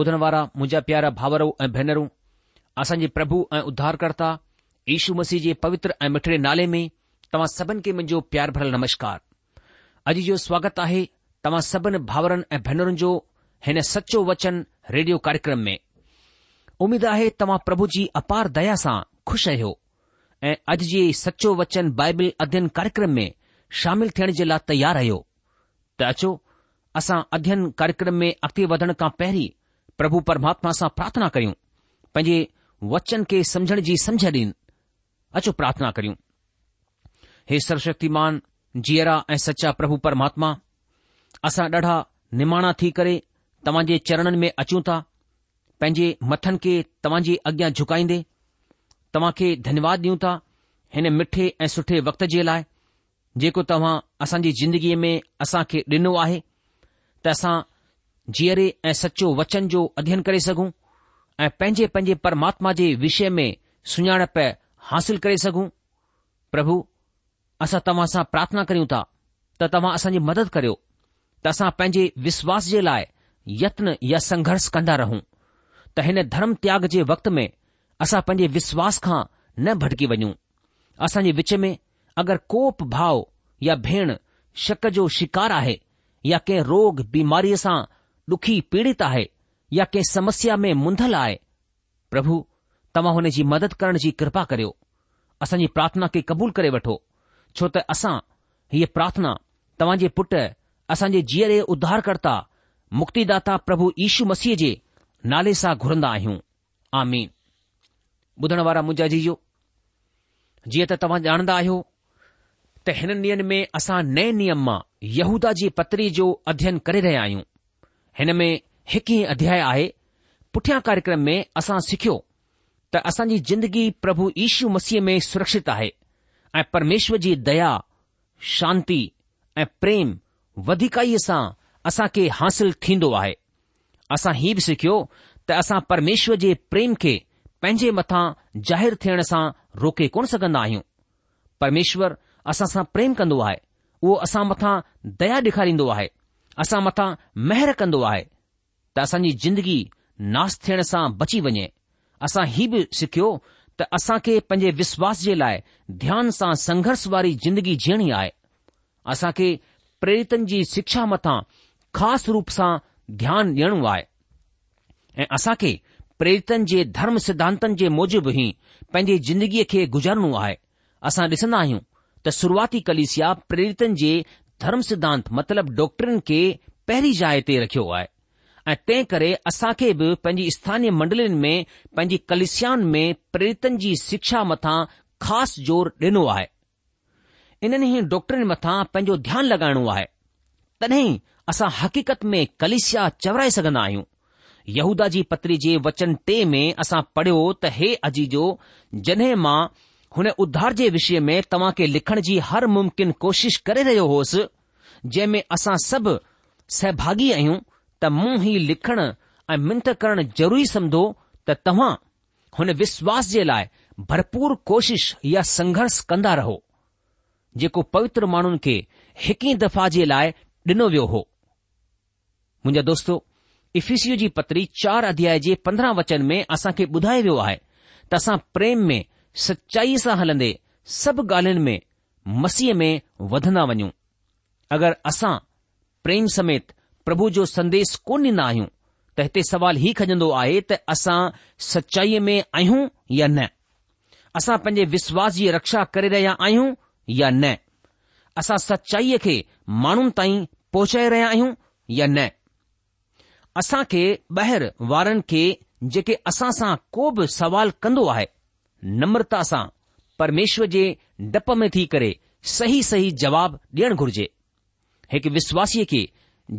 ॿुधण वारा मुंहिंजा प्यारा भाउरऊं ऐं भेनरूं असांजे प्रभु ऐं उद्धारकर्ता यू मसीह जे पवित्र ऐं मिठड़े नाले में तव्हां सभिनी खे मुंहिंजो प्यार भरियलु नमस्कार अॼु जो स्वागत आहे तव्हां सभिनि भाउरनि ऐं भेनरुनि जो हिन सचो वचन रेडियो कार्यक्रम में उमीद आहे तव्हां प्रभु जी अपार दया सां खु़शि आहियो ऐं अॼ जी सचो वचन बाइबल अध्यन कार्यक्रम में शामिल थियण जे लाइ तयार आहियो त अचो असां अध्ययन कार्यक्रम में अॻिते वधण खां पहिरीं પ્રભુ પરમાત્માસા પ્રાર્થના કરું પંજે વચન કે સમજણ જી સમજડીન અચો પ્રાર્થના કરું હે સરશક્તિમાન જીયરા એ સચા પ્રભુ પરમાત્મા અસા ડઢા નિમાણા થી કરે તમંજે ચરણન મે અચું તા પંજે મથન કે તમંજે અગ્યા ઝુકાઈંદે તમાકે ધન્યવાદ દિયું તા હેને મીઠે એ સઠે વક્ત જે લાય જેકો તમં આસા જી જિંદગી મે અસા કે દિનુ આહે તાસા जीअरे ऐं सचो वचन जो अध्ययन करे सघूं ऐं पंहिंजे पंहिंजे परमात्मा जे विषय में सुञाणप हासिल करे सघूं प्रभु असां तव्हां सां प्रार्थना करियूं था त तव्हां असांजी मदद करियो त असां पंहिंजे विश्वास जे लाइ यत्न या संघर्ष कंदा रहूं त हिन धर्म त्याग जे वक़्त में असां पंहिंजे विश्वास खां न भटकी वञूं असांजे जे विच में अगरि कोप भाव या भेण शक जो शिकार आहे या कंहिं रोग बीमारीअ सां لوكھی પીડિત આહે يا કે સમસ્યા મે મૂંધલાય પ્રભુ તમહોને જી મદદ કરણ જી કૃપા કરો અસંજી પ્રાર્થના કે કબૂલ કરે વઠો છોત આસા યે પ્રાર્થના તવાજે પુટ અસંજી જીરે ઉદ્ધાર કરતા મુક્તિદાતા પ્રભુ ઈસુ મસીજે નાલેસા ઘુરંદા આહ્યું આમીન બધણવારા મુજાજીયો જીએ ત તમા જાણદા આયો તે હન નિયમ મે આસા નય નિયમ મા યહુદાજી પતરી જો અધ્યયન કરી રહે આહ્યું हिन में हिकु ई अध्याय आहे पुठियां कार्यक्रम में असां सिखियो त असांजी ज़िंदगी प्रभु ईशू मसीह में सुरक्षित आहे ऐं परमेश्वर जी दया शांती ऐं प्रेम वधिकाईअ सां असां खे हासिल थींदो आहे असां हीउ बि सिखियो त असां परमेश्वर जे प्रेम खे पंहिंजे मथां ज़ाहिरु थियण सां रोके कोन सघंदा आहियूं परमेश्वर असां सां प्रेम कंदो आहे उहो असां मथां दया ॾेखारींदो आहे असां मथां महिर कंदो आहे त असांजी ज़िंदगी नास थियण सां बची वञे असां हीउ बि सिखियो त असां खे पंहिंजे विश्वास जे लाइ ध्यान सां संघर्ष वारी जिंदगी जीअणी आहे असां खे प्रेरितन जी शिक्षा मथां ख़ासि रूप सां ध्यानु ॾियणो आहे ऐं असां खे प्रेरितन जे धर्म सिद्धांतनि जे मूजिबि ई पंहिंजे जिंदगीअ खे गुजरणो आहे असां ॾिसंदा आहियूं त शुरूआती कलिसिया प्रेरितन जे धर्म सिद्धांत मतिलब डॉक्टरनि खे पहिरीं जाइ ते रखियो आहे ऐं तंहिं करे असां खे बि पंहिंजी स्थानीय मंडलियुनि में पंहिंजी कलशियान में प्रेरितनि जी शिक्षा मथां ख़ासि ज़ोर ॾिनो आहे इन्हनि ई डॉक्टरनि मथां पंहिंजो ध्यानु लॻाइणो आहे तॾहिं असां हकीक़त में कलिसिया चवराए सघंदा आहियूं यहूदा जी पत्री जे वचन टे में असां पढ़ियो त हे अजीजो मां हुन उद्धार जे विषय में तव्हां खे लिखण जी हर मुम्किन कोशिशि करे रहियो होसि जंहिं में असां सभु सहभागी आहियूं त मूं हीउ लिखणु ऐं मिनत करणु ज़रूरी सम्झो त तव्हां हुन विश्वास जे लाइ भरपूर कोशिश या संघर्ष कंदा रहो जेको पवित्र माण्हुनि खे हिक ई दफ़ा जे लाइ ॾिनो वियो हो मुंहिंजा दोस्तो इफीस जी पतरी चार अध्याय जे पंद्रहं वचन में असां खे ॿुधायो वियो आहे त असां प्रेम में सचाईअ सां हलंदे सभु ॻाल्हियुनि में मसीह में वधंदा वञूं अगरि असां प्रेम समेत प्रभु जो संदेश कोन ॾींदा आहियूं त हिते सुवालु ई खजंदो आहे त असां सचाईअ में आहियूं या न असां पंहिंजे विश्वास जी रक्षा करे रहिया आहियूं या न असां सचाईअ खे माण्हुनि ताईं पहुचाए रहिया आहियूं या न असां खे ॿाहिरि वारनि खे जेके असां सां को बि सवाल कंदो आहे नम्रता सां परमेश्वर जे डप में थी करे सही सही जवाब ॾियणु घुर्जे हिकु विश्वासीअ खे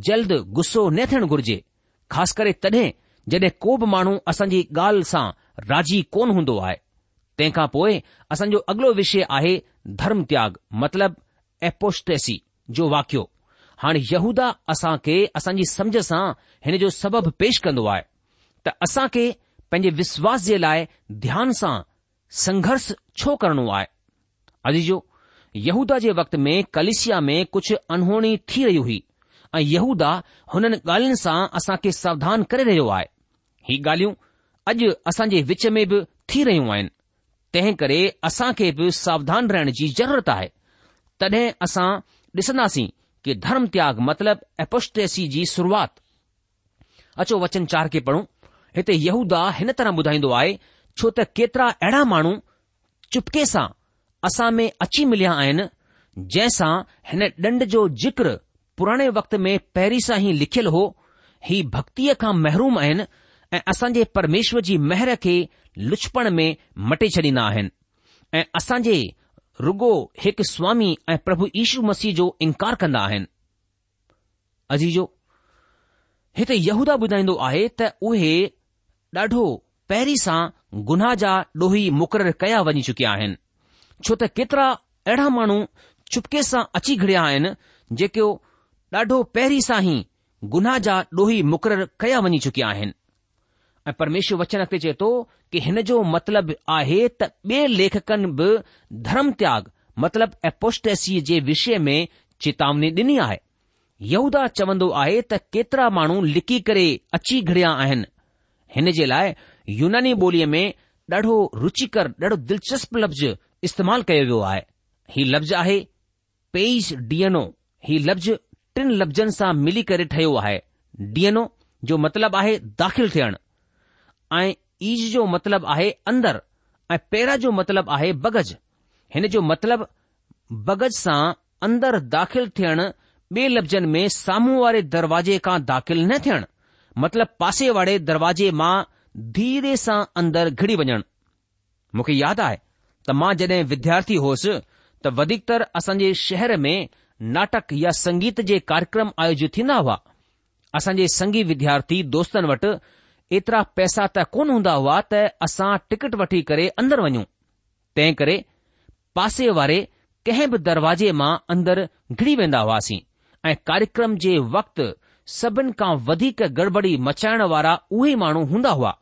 जल्द गुस्सो न थियणु घुर्जे ख़ासि करे तॾहिं जॾहिं को बि माण्हू असांजी ॻाल्हि सां राज़ी कोन हूंदो आहे तंहिंखां पोइ असांजो अॻिलो विषय आहे धर्म त्याग मतिलब एपोस्टेसी जो वाकियो हाणे यहूदा असां खे असांजी समझ सां हिन जो सबबु पेश कंदो आहे त असां खे पंहिंजे विश्वास जे लाइ ध्यान सां संघर्ष छो करणो आहे अजीजो यहूदा जे वक़्त में कलिसिया में कुझु अनहोणी थी रही हुई ऐं यहूदा हुननि ॻाल्हियुनि सां खे सावधान करे रहियो आहे ही ॻाल्हियूं अॼु जे विच में बि थी रहियूं आहिनि तंहिं करे खे बि सावधान रहण जी ज़रूरत आहे तॾहिं असां ॾिसंदासीं कि धर्म त्याग मतिलब एपोस्टेसी जी शुरूआत अचो वचन चार खे पढ़ूं हिते यहूदा हिन तरह ॿुधाईंदो आहे छो त केतिरा अहिड़ा माण्हू चुपके सां असां में अची मिलिया आहिनि जंहिंसां हिन ॾंड जो जिक्र पुराणे वक़्त में पहिरीं सां ई लिखियलु हो ही भक्तीअ खां महरूम आहिनि ऐं असां जे परमेश्वर जी महर खे लुछपण में मटे छॾींदा आहिनि ऐं असांजे रुगो हिकु स्वामी ऐं प्रभु यीशू मसीह जो इनकार कंदा आहिनि अजीजो हिते यहूदा ॿुधाईंदो आहे त उहे ॾाढो पहिरीं सां गुनाह जा ॾोही मुक़ररु कया वञी चुकिया आहिनि छो त केतिरा अहिड़ा माण्हू चुपके सां अची घिड़िया आहिनि जेको ॾाढो पहिरीं सां ई गुनाह जा ॾोही मुक़ररु कया वञी चुकिया आहिनि ऐं परमेश्वर वचन खे चए थो कि हिन जो मतिलब आहे त ॿिए लेखकनि बि धर्म त्याग मतिलब एपोस्टेसीअ जे विषय में चेतावनी ॾिनी आहे यहूदा चवंदो आहे त केतिरा माण्हू लिकी करे अची घिड़िया आहिनि हिन जे लाइ यूनानी ॿोलीअ में ॾाढो रुचिकर ॾाढो दिलचस्प लफ़्ज़ इस्तेमालु कयो वियो आहे ही लफ़्ज़ आहे पेइज़ डीएनओ ही लफ़्ज़ टिन लफ़्ज़नि सां मिली करे ठहियो आहे डीएनओ जो मतिलबु आहे दाख़िल थियणु ऐं ईज़ जो मतिलबु आहे अंदर ऐं पेरा जो मतिलब आहे बगज़ हिन जो मतिलब बगज़ सां अंदर दाख़िल थियण ॿिए लफ़्ज़नि में साम्हूं वारे दरवाज़े खां दाख़िल न थियण मतिलब पासे वारे दरवाज़े मां धीरे सां अंदरि घिरी वञणु मूंखे यादि आहे त मां जॾहिं विद्यार्थी होसि त वधीकतर असांजे शहर में नाटक या संगीत जे कार्यक्रम आयोजित थींदा हुआ असांजे संगी विद्यार्थी दोस्तनि वटि एतिरा पैसा त कोन हूंदा हुआ त असां टिकट वठी करे अंदरि वञूं तंहिं करे पासे वारे कंहिं बि दरवाजे मां अंदरि घिरी वेंदा हुआसीं ऐं कार्यक्रम जे वक़्तु सभिनि खां वधीक गड़बड़ी मचाइण वारा उहे माण्हू हूंदा हुआ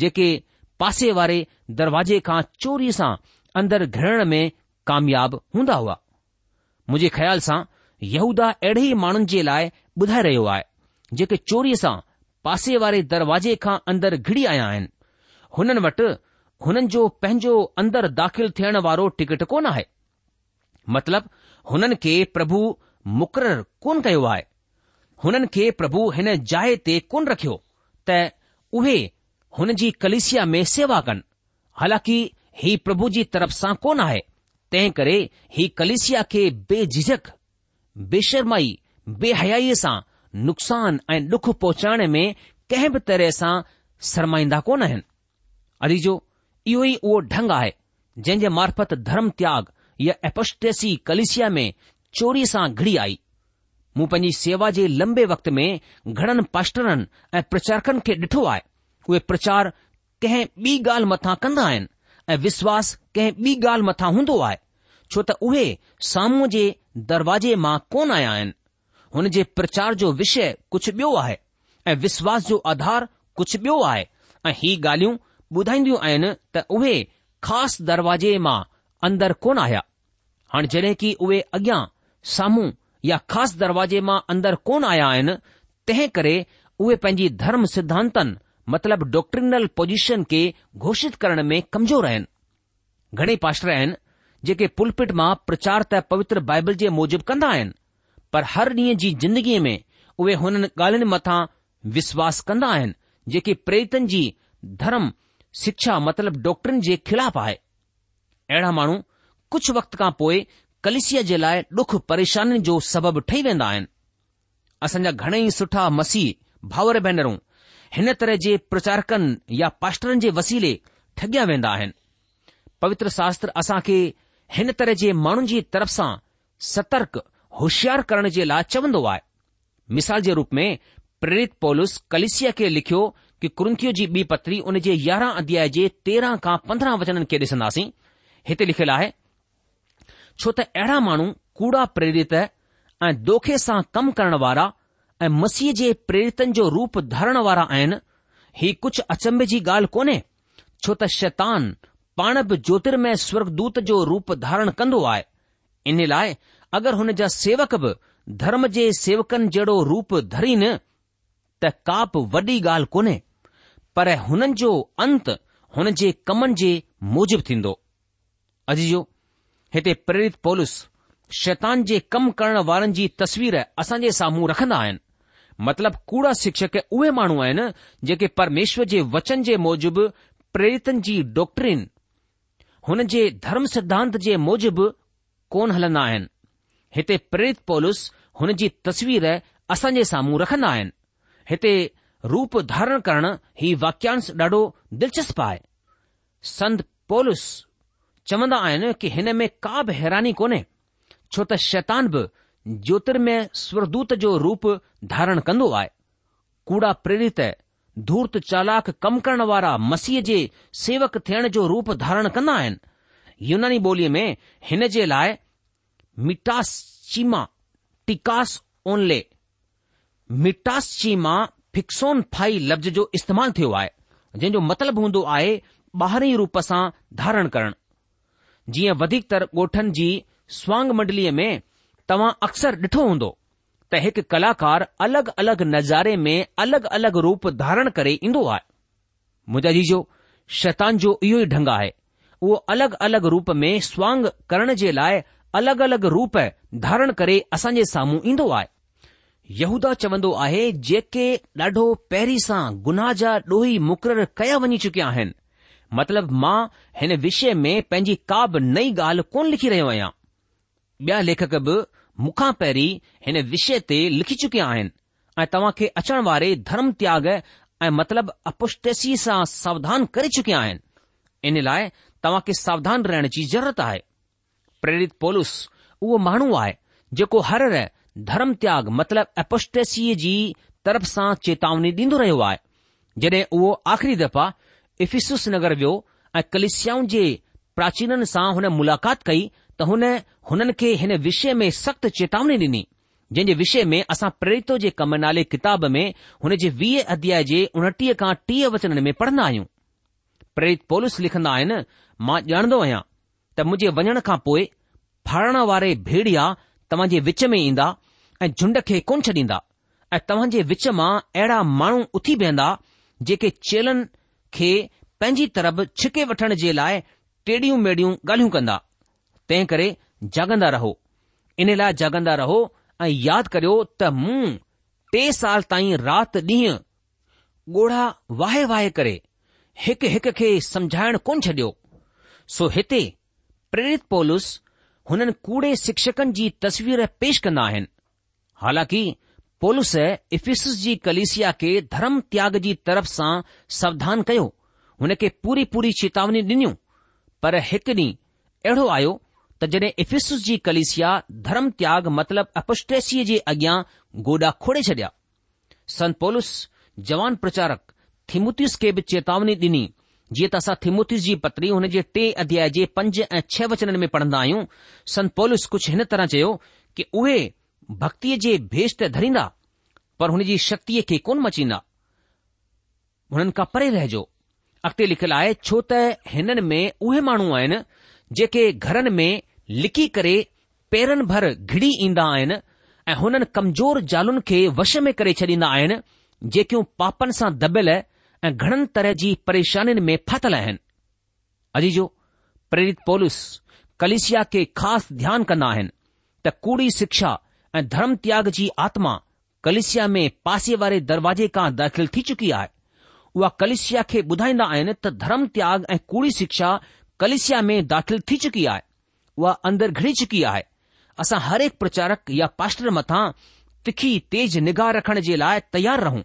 जेके पासे वारे दरवाजे खां चोरी सां अंदर घिरण में कामयाब हूंदा हुआ मुंहिंजे ख़्याल सां यहूदा अहिड़े ई माण्हुनि जे लाइ ॿुधाए रहियो आहे जेके चोरीअ सां पासे वारे दरवाज़े खां अंदर घिड़ी आया आहिनि हुननि वटि हुननि जो पंहिंजो अंदर दाख़िल थियण वारो टिकट कोन आहे मतिलब हुननि खे प्रभु मुक़ररु कोन कयो आहे हुननि खे प्रभु हिन जाइ ते कोन रखियो त उहे हुन जी कलिसिया में सेवा कनि हालांकि ही प्रभु जी तरफ़ सां कोन आहे तंहिं करे ही कलिसिया खे बेझिझक बेशर्माई बेहयाईअ सां नुक़सान ऐं डुख पहुचाइण में कंहिं बि तरह सां सरमाईंदा कोन आहिनि अजीजो इहो ई उहो ढंग आहे जंहिं जे मार्फत धर्म त्याग या एपोस्टेसी कलिसिया में चोरी सां घिड़ी आई मूं पंहिंजी सेवा जे लंबे वक़्त में घणनि पास्टरनि ऐं प्रचारकनि खे ॾिठो आहे उहे प्रचार कंहिं ॿी ॻाल्हि मथां कंदा आहिनि ऐं विश्वास कंहिं ॿी ॻाल्हि मथां हूंदो आहे छो त उहे साम्हूं जे दरवाजे मां कोन आया आहिनि हुन जे प्रचार जो विषय कुझु ॿियो आहे ऐं विश्वास जो आधार कुझु ॿियो आहे ऐं इहे ॻाल्हियूं ॿुधाईंदियूं आहिनि त उहे ख़ासि दरवाजे मां अंदर कोन आया हाणे जड॒हिं की उहे अॻियां साम्हूं या ख़ासि दरवाज़े मां अंदर कोन आया आहिनि तंहिं करे उहे पंहिंजी धर्म सिद्धांतनि मतिलब डॉक्ट्रिनल पोज़ीशन खे घोषित करण में कमज़ोर आहिनि घणे पाष्ट्र आहिनि जेके पुलपिट मां प्रचार त पवित्र बाइबल जे मूजिब कंदा आहिनि पर हर ॾींहं जी जिंदगीअ में उहे हुननि ॻाल्हियुनि मथां विश्वास कंदा आहिनि जेके प्रेतन जी धर्म शिक्षा मतिलब डॉक्टरनि जे ख़िलाफ़ आहे अहिड़ा माण्हू कुझु वक़्त खां पोइ कलिसीअ जे लाइ डुख परेशानियुनि जो सबबु ठही वेंदा आहिनि असांजा घणेई सुठा मसीह भाउर भेनरूं हिन तरह जे प्रचारकनि या पास्टरनि जे वसीले ठगि॒या वेंदा आहिनि पवित्र शास्त्र असां खे हिन तरह जे माण्हुनि जी तरफ़ सां सतर्क होशियार करण जे लाइ चवंदो आहे मिसाल जे रूप में प्रेरित पोलिस कलिसिया खे लिखियो कि कुंकियो जी ॿी पत्री उन जे यारहं अध्याय जे तेरहं खां पंद्रहं वचननि खे ॾिसंदासीं हिते लिखियलु आहे छो त अहिड़ा माण्हू कूड़ा प्रेरित ऐं दोखे सां कमु करण वारा ऐं मसीह जे प्रेरितनि जो रूप धारण वारा आहिनि ही कुझु अचंभे जी ॻाल्हि कोन्हे छो त शैतान पाण बि ज्योतिर्मय स्वर्गदूत जो रूप धारण कंदो आहे इन लाइ अगरि हुन जा सेवक बि धर्म जे सेवकनि जहिड़ो रूप धरीन त का बि वॾी ॻाल्हि कोन्हे पर हुननि जो अंत हुन जे कमनि जे मूजिबि थींदो अॼ जो हिते प्रेरित पोलिस शैतान जे कम करण वारनि जी तस्वीर असांजे साम्हूं रखंदा आहिनि मतिलब कूड़ा शिक्षक उहे माण्हू आहिनि जेके परमेश्वर जे वचन जे मुजिबि प्रेरितनि जी डॉक्टरीन हुन जे धर्म सिद्धांत जे मुजिबि कोन हलंदा आहिनि हिते प्रेरित पोलिस हुन जी तस्वीर असांजे साम्हूं रखंदा आहिनि हिते रूप धारण करण ही वाक्यांश ॾाढो दिलचस्प आहे संत पौलस चवंदा आहिनि कि हिन में का बि हैरानी कोन्हे छो त शैतान बि ज्योतिर्मय स्वरदूत जो रूप धारण कंदो आहे कूड़ा प्रेरित धूर्त चालाक कम करण वारा मसीह जे सेवक थियण जो रूप धारण कन्दा आहिनि युनानी ॿोलीअ में हिन जे लाइ मिटासचीमा टिकास ओनले मिटासचीमा फिक्सोन फाई लफ़्ज़ जो इस्तेमालु थियो आहे जंहिं जो हूंदो आहे ॿाहिरें रूप सां धारण करणु जीअं वधीकतर ॻोठनि जी स्वाग मंडलीअ में तव्हां अक्सर ॾिठो हूंदो त हिकु कलाकार अलॻि अलॻि नज़ारे में अलॻि अलॻि रूप धारण करे ईंदो आहे मुंहिंजाजी जो शतानजो इहो ई ढंग आहे उहो अलगि॒ अलगि॒ रूप में स्वाग करण जे लाइ अलॻि अलॻि रूप धारण करे असांजे साम्हूं ईंदो आहे यहूदा चवन्दो आहे जेके ॾाढो पहिरीं सां गुनाह जा डोही मुक़ररु कया वञी चुकिया आहिनि मतिलब मां हिन विषय में पंहिंजी का बि नई ॻाल्हि कोन लिखी रहियो आहियां ॿिया लेखक बि मूंखां पहिरीं हिन विषय ते लिखी चुकिया आहिनि ऐं तव्हां खे अचण वारे धर्म त्याग ऐं मतिलब अपुष्टसी सां सावधान करे चुकिया आहिनि इन लाइ तव्हां खे सावधान रहण जी ज़रूरत आहे प्रेरित पोलिस उहो माण्हू आहे जेको हर रह धर्म त्याग मतिलब अपुष्टेसीअ जी तरफ़ सां चेतावनी ॾींदो रहियो आहे जॾहिं उहो आख़िरी दफ़ा इफिसुस नगर वियो ऐं कलिस्याऊं जे प्राचीननि सां हुन मुलाक़ात कई हुन हुननि खे हिन विषय में सख़्तु चेतावनी डि॒नी जंहिं जे विषय में असां प्रेरितो जे कम नाले किताब में हुन जे वीह अध्याय जे उणटीह खां टीह वचन में पढ़ंदा आहियूं प्रेरित पोलिस लिखंदा आहिनि मां ॼाणंदो आहियां त मुंहिंजे वञण खां पोइ फड़ण वारे भेड़िया तव्हां जे विच में ईंदा ऐं झुंड खे कोन छॾींदा ऐं तव्हां जे विच मां अहिड़ा माण्हू उथी बीहंदा जेके चेलनि खे पंहिंजी तरफ़ छिके वठण जे लाइ टेडियूं मेडियूं ॻाल्हियूं कंदा तंहिं करे जागंदा रहो इन लाइ जाॻंदा रहो ऐं यादि करियो त मूं टे साल ताईं राति ॾींहुं ॻोढ़ा वाहे वाहे करे हिकु हिकु खे समझाइण कोन छडि॒यो सो हिते प्रेरित पोलिस हुननि कूड़े शिक्षकनि जी तस्वीर पेश कंदा आहिनि हालांकि पोलस इफिस जी कलिसिया खे धर्म त्याग जी तरफ़ सां सावधान कयो हुन खे पूरी पूरी चेतावनी ॾिनियूं पर हिकु ॾींहुं अहिड़ो आयो त जॾहिं इफिसुस जी कलिसिया धर्म त्याग मतलब अपस्टेसीअ जे अॻियां गोॾा खोड़े छडि॒या संत पोलुस जवान प्रचारक थिमुतियुस खे बि चेतावनी ॾिनी जीअं त असां थिमुतियुस जी पत्री हुन जे टे अध्याय जे पंज ऐं छह वचननि में पढ़ंदा आहियूं संत पोलुस कुझु हिन तरह चयो कि उहे भक्तीअ जे भेष त धरींदा पर हुन जी शक्तिअ खे कोन मचींदा हुननि खां परे रहिजो अॻिते लिखियलु आहे छो त हिननि में उहे माण्हू आहिनि जेके घरनि में लिकी करे पैरनि भर घिडी ईंदा आहिनि ऐं हुननि कमजोर ज़ालुनि खे वश में करे छॾींदा आहिनि जेकियूं पापनि सां दॿियल ऐं घणनि तरह जी परेशानियुनि में फाथल आहिनि अजीजो प्रेरित पोलिस कलिसिया खे ख़ासि ध्यानु कन्दा आहिनि त कूड़ी शिक्षा ऐं धर्मत्याग जी आत्मा कलिसिया में पासे वारे दरवाजे खां दाख़िल थी चुकी आहे उहा कलिसिया खे ॿुधाईंदा आहिनि त धर्मत्याग ऐं कूड़ी शिक्षा कलिसिया में दाख़िल थी चुकी आहे उहा अंदरि घिणी चुकी आहे असां हर एक प्रचारक या पाष्टर मथा तिखी तेज़ निगाह रखण जे लाइ तयारु रहूं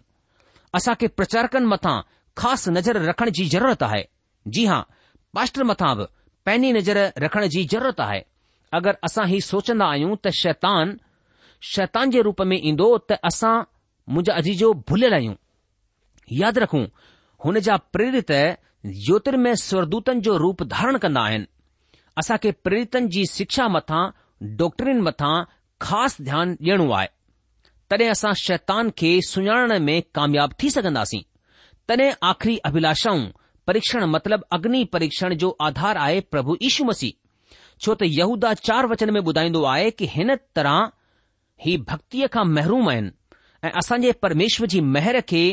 असांखे प्रचारकनि मथां ख़ासि नज़र रखण जी ज़रूरत आहे जी हा पाष्टर मथां बि पहिरीं नज़र रखण जी ज़रूरत आहे अगरि असां ही सोचंदा आहियूं त शैतान शैतान जे रूप में ईंदो त असां मुंहिंजा अजीजो भुलियल आहियूं यादि रखूं हुन जा प्रेरित ज्योतिर्मयरदूतनि जो रूप धारण कंदा आहिनि असां खे प्रेरितनि जी शिक्षा मथा डॉक्टरीन मथां ख़ासि ध्यानु ॾियणो आहे तॾहिं असां शैतान खे सुञाणण में कामयाबु थी सघंदासीं तॾहिं आख़िरी अभिलाषाऊं परीक्षण मतिलब अग्नि परीक्षण जो आधार आहे प्रभु यीशू मसीह छो त यहूदा चार वचन में ॿुधाईंदो आहे की हिन तरह ही भक्तीअ खां महरुम आहिनि ऐं असां परमेश्वर जी महर खे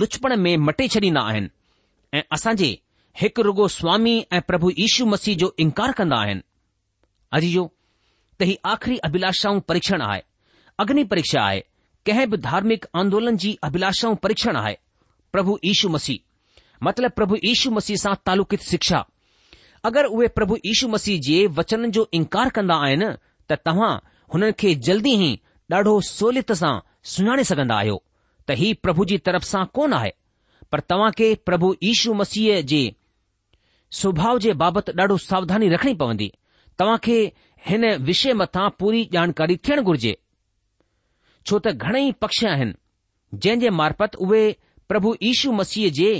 लुचपण में मटे छॾींदा आहिनि ऐं असांजे हिकु रुगो स्वामी ऐं प्रभु यशू मसीह जो इनकार कंदा आहिनि अॼु त हीउ आख़िरी अभिलाषाऊं परीक्षण आहे अग्नि परीक्षा आहे कंहिं बि धार्मिक आंदोलन जी अभिलाषाऊं परीक्षण आहे प्रभु यशु मसीह मतिलब प्रभु यीशू मसीह सां तालुकित शिक्षा अगरि उहे प्रभु यीशु मसीह जे वचन जो इनकार कंदा आहिनि त तव्हां हुननि खे जल्दी ई ॾाढो सोलियत सां सुञाणे सघन्दा आहियो त ही प्रभु जी तरफ़ सां कोन आहे पर तव्हां खे प्रभु मसीह जे स्वभाव जे बाबति ॾाढो सावधानी रखणी पवंदी तव्हां खे हिन विषय मथां पूरी जानकारी थियणु घुर्जे छो त घणेई पक्ष आहिनि जंहिं जे मार्फत उहे प्रभु ईशू मसीह जे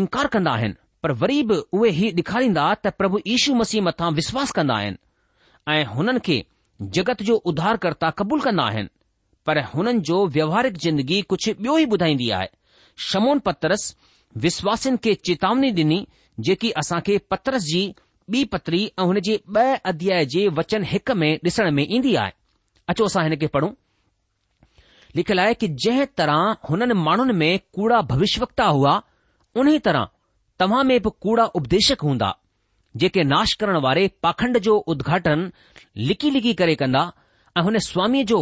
इनकार कंदा आहिनि पर वरी बि उहे ई ॾेखारींदा त प्रभु इशू मसीह मथां विश्वास कंदा आहिनि ऐं हुननि खे जगत जो उधार कर्ता क़बूल कंदा आहिनि पर हुननि जो व्यवहारिक ज़िंदगी कुझु ॿियो ई ॿुधाईंदी आहे शमोन पत्रस विश्वासिन खे चेतावनी ॾिनी जेकी असां खे पत्रस जी ॿी पतरी ऐं हुन जे ब॒ अध्याय जे वचन हिक में ॾिसण में ईंदी आहे अचो असां हिन खे पढ़ूं लिखियलु आहे कि जंहिं तरह हुननि माण्हुनि में कूड़ा भविष्यवक्ता हुआ उन्हीअ तरह तव्हां में बि कूड़ा उपदेशक हूंदा जेके नाश करण वारे पाखंड जो उद्घाटन लिकी लिकी करे कंदा ऐं हुन स्वामीअ जो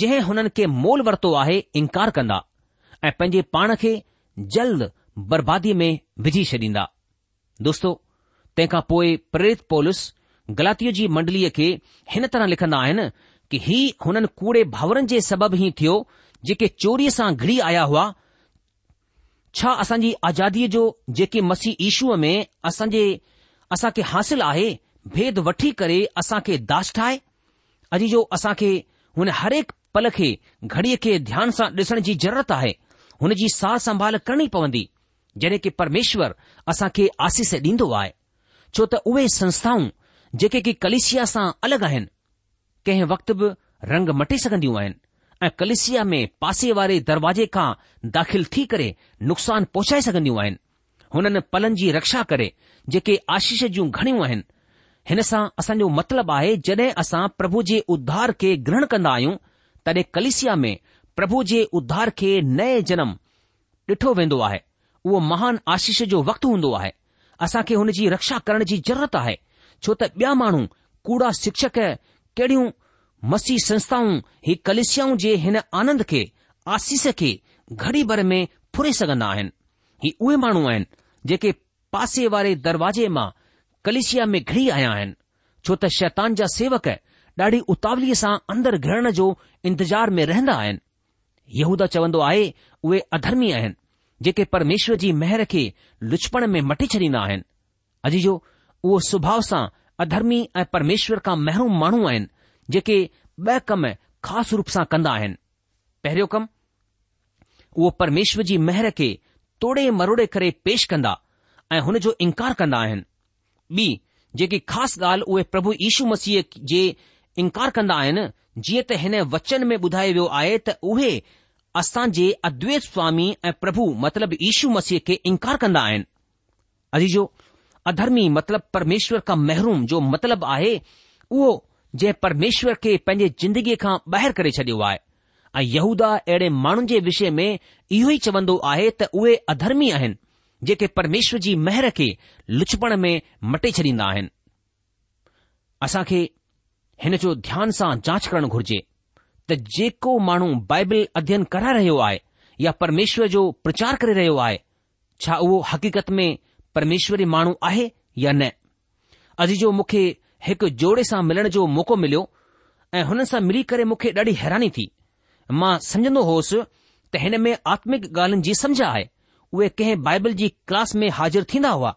जंहिं हुननि खे मोल वरितो आहे इनकार कंदा ऐं पंहिंजे पाण खे जल्द बर्बादीअ में विझी छॾींदा दोस्तो तंहिंखां पोइ प्रेरित पोलिस गलातीअ जी मंडलीअ खे हिन तरह लिखंदा आहिनि कि ही हुननि कूड़े भाउरनि जे सबबि ई थियो जेके चोरीअ सां घिरी आया हुआ छा असांजी आज़ादीअ जो जेके मसीह ईशूअ में असांजे असां खे हासिल आहे भेद वठी करे असांखे दाष ठाहे अॼु जो असां खे हुन हर हिकु पल खे घड़ीअ खे ध्यान सां ॾिसण जी ज़रूरत आहे हुन जी सार संभाल करणी पवंदी जॾहिं कि परमेश्वर असां खे आशीष ॾींदो आहे छो त उहे संस्थाऊं जेके की कलेसिया सां अलगि॒ आहिनि कंहिं वक़्त बि रंग मटे सघंदियूं आहिनि ऐं कलेसिया में पासे वारे दरवाजे खां दाख़िल थी करे नुक़सान पहुचाए सघंदियूं आहिनि हुननि पलनि जी रक्षा करे जेके आशीष जूं घणियूं आहिनि हिन सां असांजो मतिलबु आहे जॾहिं असां प्रभु जे उद्धार खे ग्रहण कंदा आहियूं तॾहिं कलिसिया में प्रभु जे उद्धार खे नए जनम ॾिठो वेंदो आहे उहो महान आशीष जो वक़्तु हूंदो आहे असां खे हुन जी रक्षा करण जी ज़रूरत आहे छो त ॿिया माण्हू कूड़ा शिक्षक कहिड़ियूं मसीह संस्थाऊं ही कलिसियाऊं जे हिन आनंद खे आसीस खे घड़ी भर में फुरे सघंदा आहिनि ही उहे माण्हू आहिनि जेके पासे वारे दरवाजे मां कलिसिया में घिरी आया आहिनि छो त शैतान जा सेवक ॾाढी उतावलीअ सां अंदरि घिरण जो इंतजार में रहंदा आहिनि यहूदा चवंदो आहे उहे अधर्मी आहिनि જે કે પરમેશ્વરજી મહેર કે લુચપણ મે મટી ચરીના હે અજી જો ઓ સુભાવ સા અધર્મી પરમેશ્વર કા મહેર માણું આયન જે કે બેકમ ખાસ રૂપ સા કંદા હે પહેરો કમ ઓ પરમેશ્વરજી મહેર કે તોડે મરોડે કરે પેશ કંદા એ હને જો ઇનકાર કંદા હે બી જે કે ખાસ ગાલ ઓે પ્રભુ ઈશુ મસીહ જે ઇનકાર કંદા આયન જી તે હેને વચન મે બુધાયો આયે ત ઓહે असां जे अद्वैत स्वामी ऐं प्रभु मतिलब ईशू मसीह खे इनकार कंदा आहिनि अजीजो अधर्मी मतिलब परमेश्वर खां महरूम जो मतिलब आहे उहो जंहिं परमेश्वर खे पंहिंजे ज़िंदगीअ खां ॿाहिरि करे छडि॒यो आहे ऐं यहूदा अहिड़े माण्हुनि जे विषय में इहो ई चवंदो आहे त उहे अधर्मी आहिनि जेके परमेश्वर जी मेहर खे लुचिपण में मटे छॾींदा आहिनि असां खे हिन जो ध्यान सां जांच करणु घुर्जे त जेको माण्हू बाइबल अध्यन कराए रहियो आहे या परमेश्वर जो प्रचार करे रहियो आहे छा उहो हक़ीक़त में परमेश्वरी माण्हू आहे या न अॼु जो मूंखे हिकु जोड़े सां मिलण जो मौको मिलियो ऐं हुन सां मिली करे मूंखे ॾाढी हैरानी थी मां सम्झंदो होसि त हिन में आत्मिक ॻाल्हियुनि जी समझ आहे उहे कंहिं बाइबिल जी क्लास में हाज़िर थींदा हुआ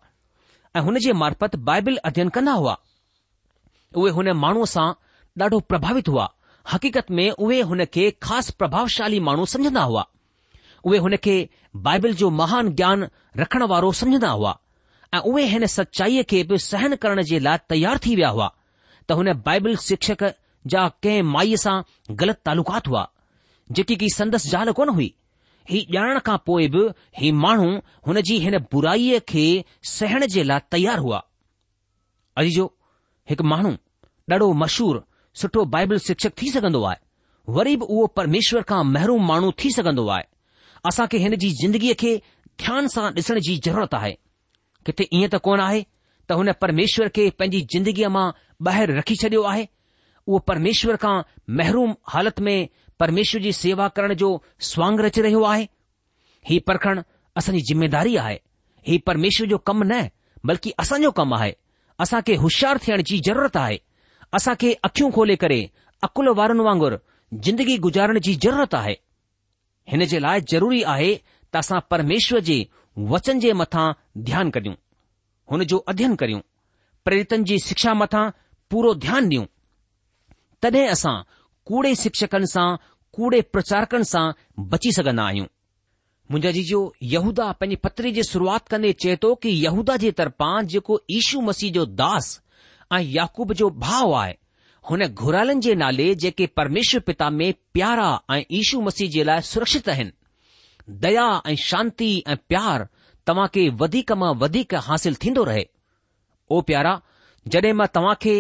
ऐं हुन जे मार्फत बाइबिल अध्ययन कंदा हुआ उहे हुन माण्हूअ सां ॾाढो प्रभावित हुआ हक़ीक़त में उहे हुन खे ख़ासि प्रभावशाली माण्हू समुझंदा हुआ उहे हुन खे बाइबिल जो महान ज्ञान रखण वारो समुझंदा हुआ ऐं उहे हिन सचाईअ खे बि सहन करण जे लाइ तयार थी विया हुआ त हुन बाइबिल शिक्षक जा कंहिं माईअ सां ग़लति तालुकात हुआ जेकी की संदसि ज़ाल कोन हुई ही ॼाणण खां पोइ बि ही माण्हू हुन जी हिन बुराईअ खे सहण जे लाइ तयार हुआ अज हिकु माण्हू ॾाढो मशहूरु सुठो बाइबल शिक्षक थी सघंदो आहे वरी बि उहो परमेश्वर खां महरूम माण्हू थी सघंदो आहे असां खे हिन जी ज़िंदगीअ खे ध्यान सां ॾिसण जी ज़रूरत आहे किथे ईअं त कोन आहे त हुन परमेश्वर खे पंहिंजी ज़िंदगीअ मां ॿाहिरि रखी छडि॒यो आहे उहो परमेश्वर खां महरूम हालति में परमेश्वर जी सेवा करण जो स्वांग रचे रहियो आहे ही परखण असांजी ज़िमेदारी आहे ही परमेश्वर जो कमु न बल्कि असांजो कमु आहे असांखे होशियारु थियण जी ज़रूरत आहे असां खे अखियूं खोले करे अकुल वारनि वांगुरु ज़िंदगी गुज़ारण जी ज़रूरत आहे हिन जे लाइ ज़रूरी आहे त असां परमेश्वर जे वचन जे मथां ध्यानु करियूं हुन जो अध्यन करियूं प्रेरितनि जी शिक्षा मथां पूरो ध्यानु ॾियूं तॾहिं असां कूड़े शिक्षकनि सां कूड़े प्रचारकनि सां बची सघंदा आहियूं मुंहिंजा जीजो यहूदा पंहिंजी पत्री जी शुरुआति कंदे चए थो कि यहूदा जे तरफ़ां जेको ईशू मसीह जो दास ऐं याकूब जो भाउ आहे हुन घुरालनि जे नाले जेके परमेश्वर पिता में प्यारा ऐं ईशू मसीह जे लाइ सुरक्षित आहिनि दया ऐं शांती ऐं प्यार तव्हां खे वधीक मां वधीक हासिल थींदो रहे ओ प्यारा जॾहिं मां तव्हां खे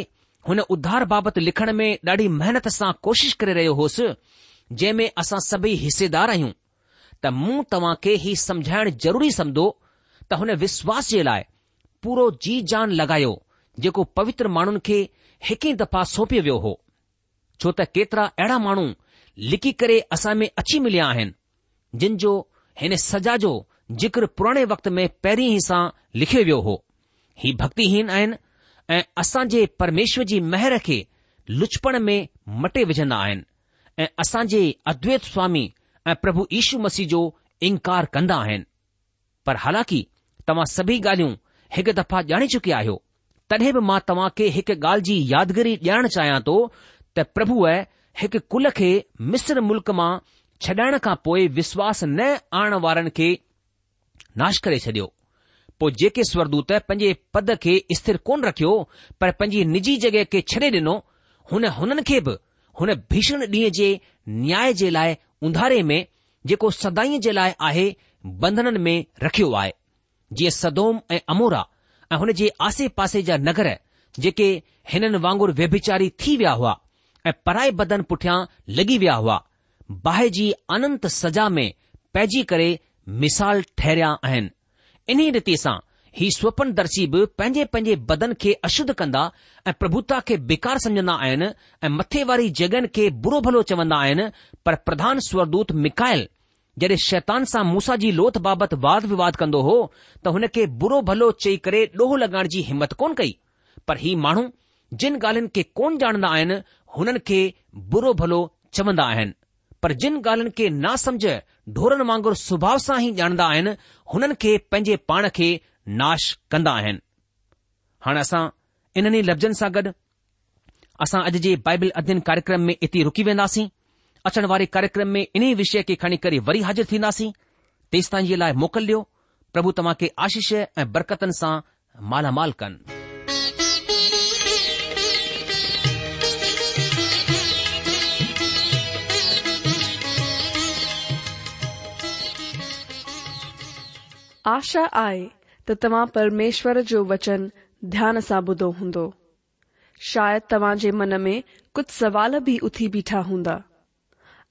हुन उधार बाबति लिखण में ॾाढी महिनत सां कोशिश करे रहियो होसि जंहिं में असां सभई हिसेदार आहियूं त मूं तव्हां खे ही समझाइण ज़रूरी सम्झो त हुन विश्वास जे लाइ पूरो जी जान लॻायो जेको पवित्र माण्हुनि खे हिकु ई दफ़ा सौंपियो वियो हो छो त केतिरा अहिड़ा माण्हू लिकी करे असां में अची मिलिया आहिनि जिन जो हिन सजा जो ज़िक्र पुराणे वक़्त में पहिरीं ई सां लिखियो वियो हो ही भक्तिहीन आहिनि ऐं असां जे परमेश्वर जी महर खे लुचपण में मटे विझंदा आहिनि ऐं असां जे अद्वैत स्वामी ऐं प्रभु यीशू मसीह जो इनकार कंदा आहिनि पर हालांकि तव्हां सभई ॻाल्हियूं हिकु दफ़ा ॼाणे चुकिया आहियो तॾहिं बि मां तव्हां खे हिकु ॻाल्हि जी यादगिरी ॼाणण चाहियां थो त प्रभुअ हिकु कुल खे मिस्र मुल्क़ मां छॾाइण खां पोइ विश्वास न आण वारनि खे नाश करे छॾियो पोइ जेके स्वरदूत पंहिंजे पद खे स्थिर कोन रखियो पर पंहिंजी निजी जॻहि खे छॾे ॾिनो हुन हुननि खे बि हुन भीषण ॾींहं जे न्याय जे लाइ उंधारे में जेको सदाईअ जे लाइ आहे बंधननि में रखियो आहे जीअं सदोम ऐं अमोरा ऐं हुन जे आसे पासे जा नगर जेके हिननि वांगुरु वभिचारी थी विया हुआ ऐं पराए बदन पुठियां लॻी विया हुआ बाहि जी अनंत सज़ा में पइजी करे मिसाल ठहिरिया आहिनि इन्हीअ रीति सां ही स्वपन दर्शी बि पंहिंजे पंहिंजे बदन खे अशुद्ध कंदा ऐं प्रभुता खे बेकार सम्झन्दा आहिनि ऐं मथे वारी जगहिनि खे बुरो भलो चवंदा आहिनि पर प्रधान स्वरदूत मिकायल जॾहिं शैतान सां मूसा जी लोथ बाबति वाद विवाद कंदो हो त हुन खे बुरो भलो चई करे ॾोहो लॻाइण जी हिमत कोन कई पर ही माण्हू जिन ॻाल्हियुनि खे कोन ॼाणंदा आहिनि हुननि खे बुरो भलो चवंदा आहिनि पर जिन ॻाल्हियुनि खे ना समुझ ढोरनि वांगुरु सुभाउ सां ई ॼाणंदा आहिनि हुननि खे पंहिंजे पाण खे नाश कंदा आहिनि हाणे असां इन्हनि लफ़्ज़नि सां गॾु असां अॼु जे बाइबल अदीन कार्यक्रम में एतिरी रुकी वेंदासीं अचण वारे कार्यक्रम में इन्हीं विषय के खणी करे वरी हाज़िर थींदासीं तेस जे लाइ मोकल ॾियो प्रभु तमा के आशीष ऐं बरकतनि सां मालामाल कन आशा आए तो तमा परमेश्वर जो वचन ध्यान से बुधो होंद शायद तवाज मन में कुछ सवाल भी उथी बीठा हुंदा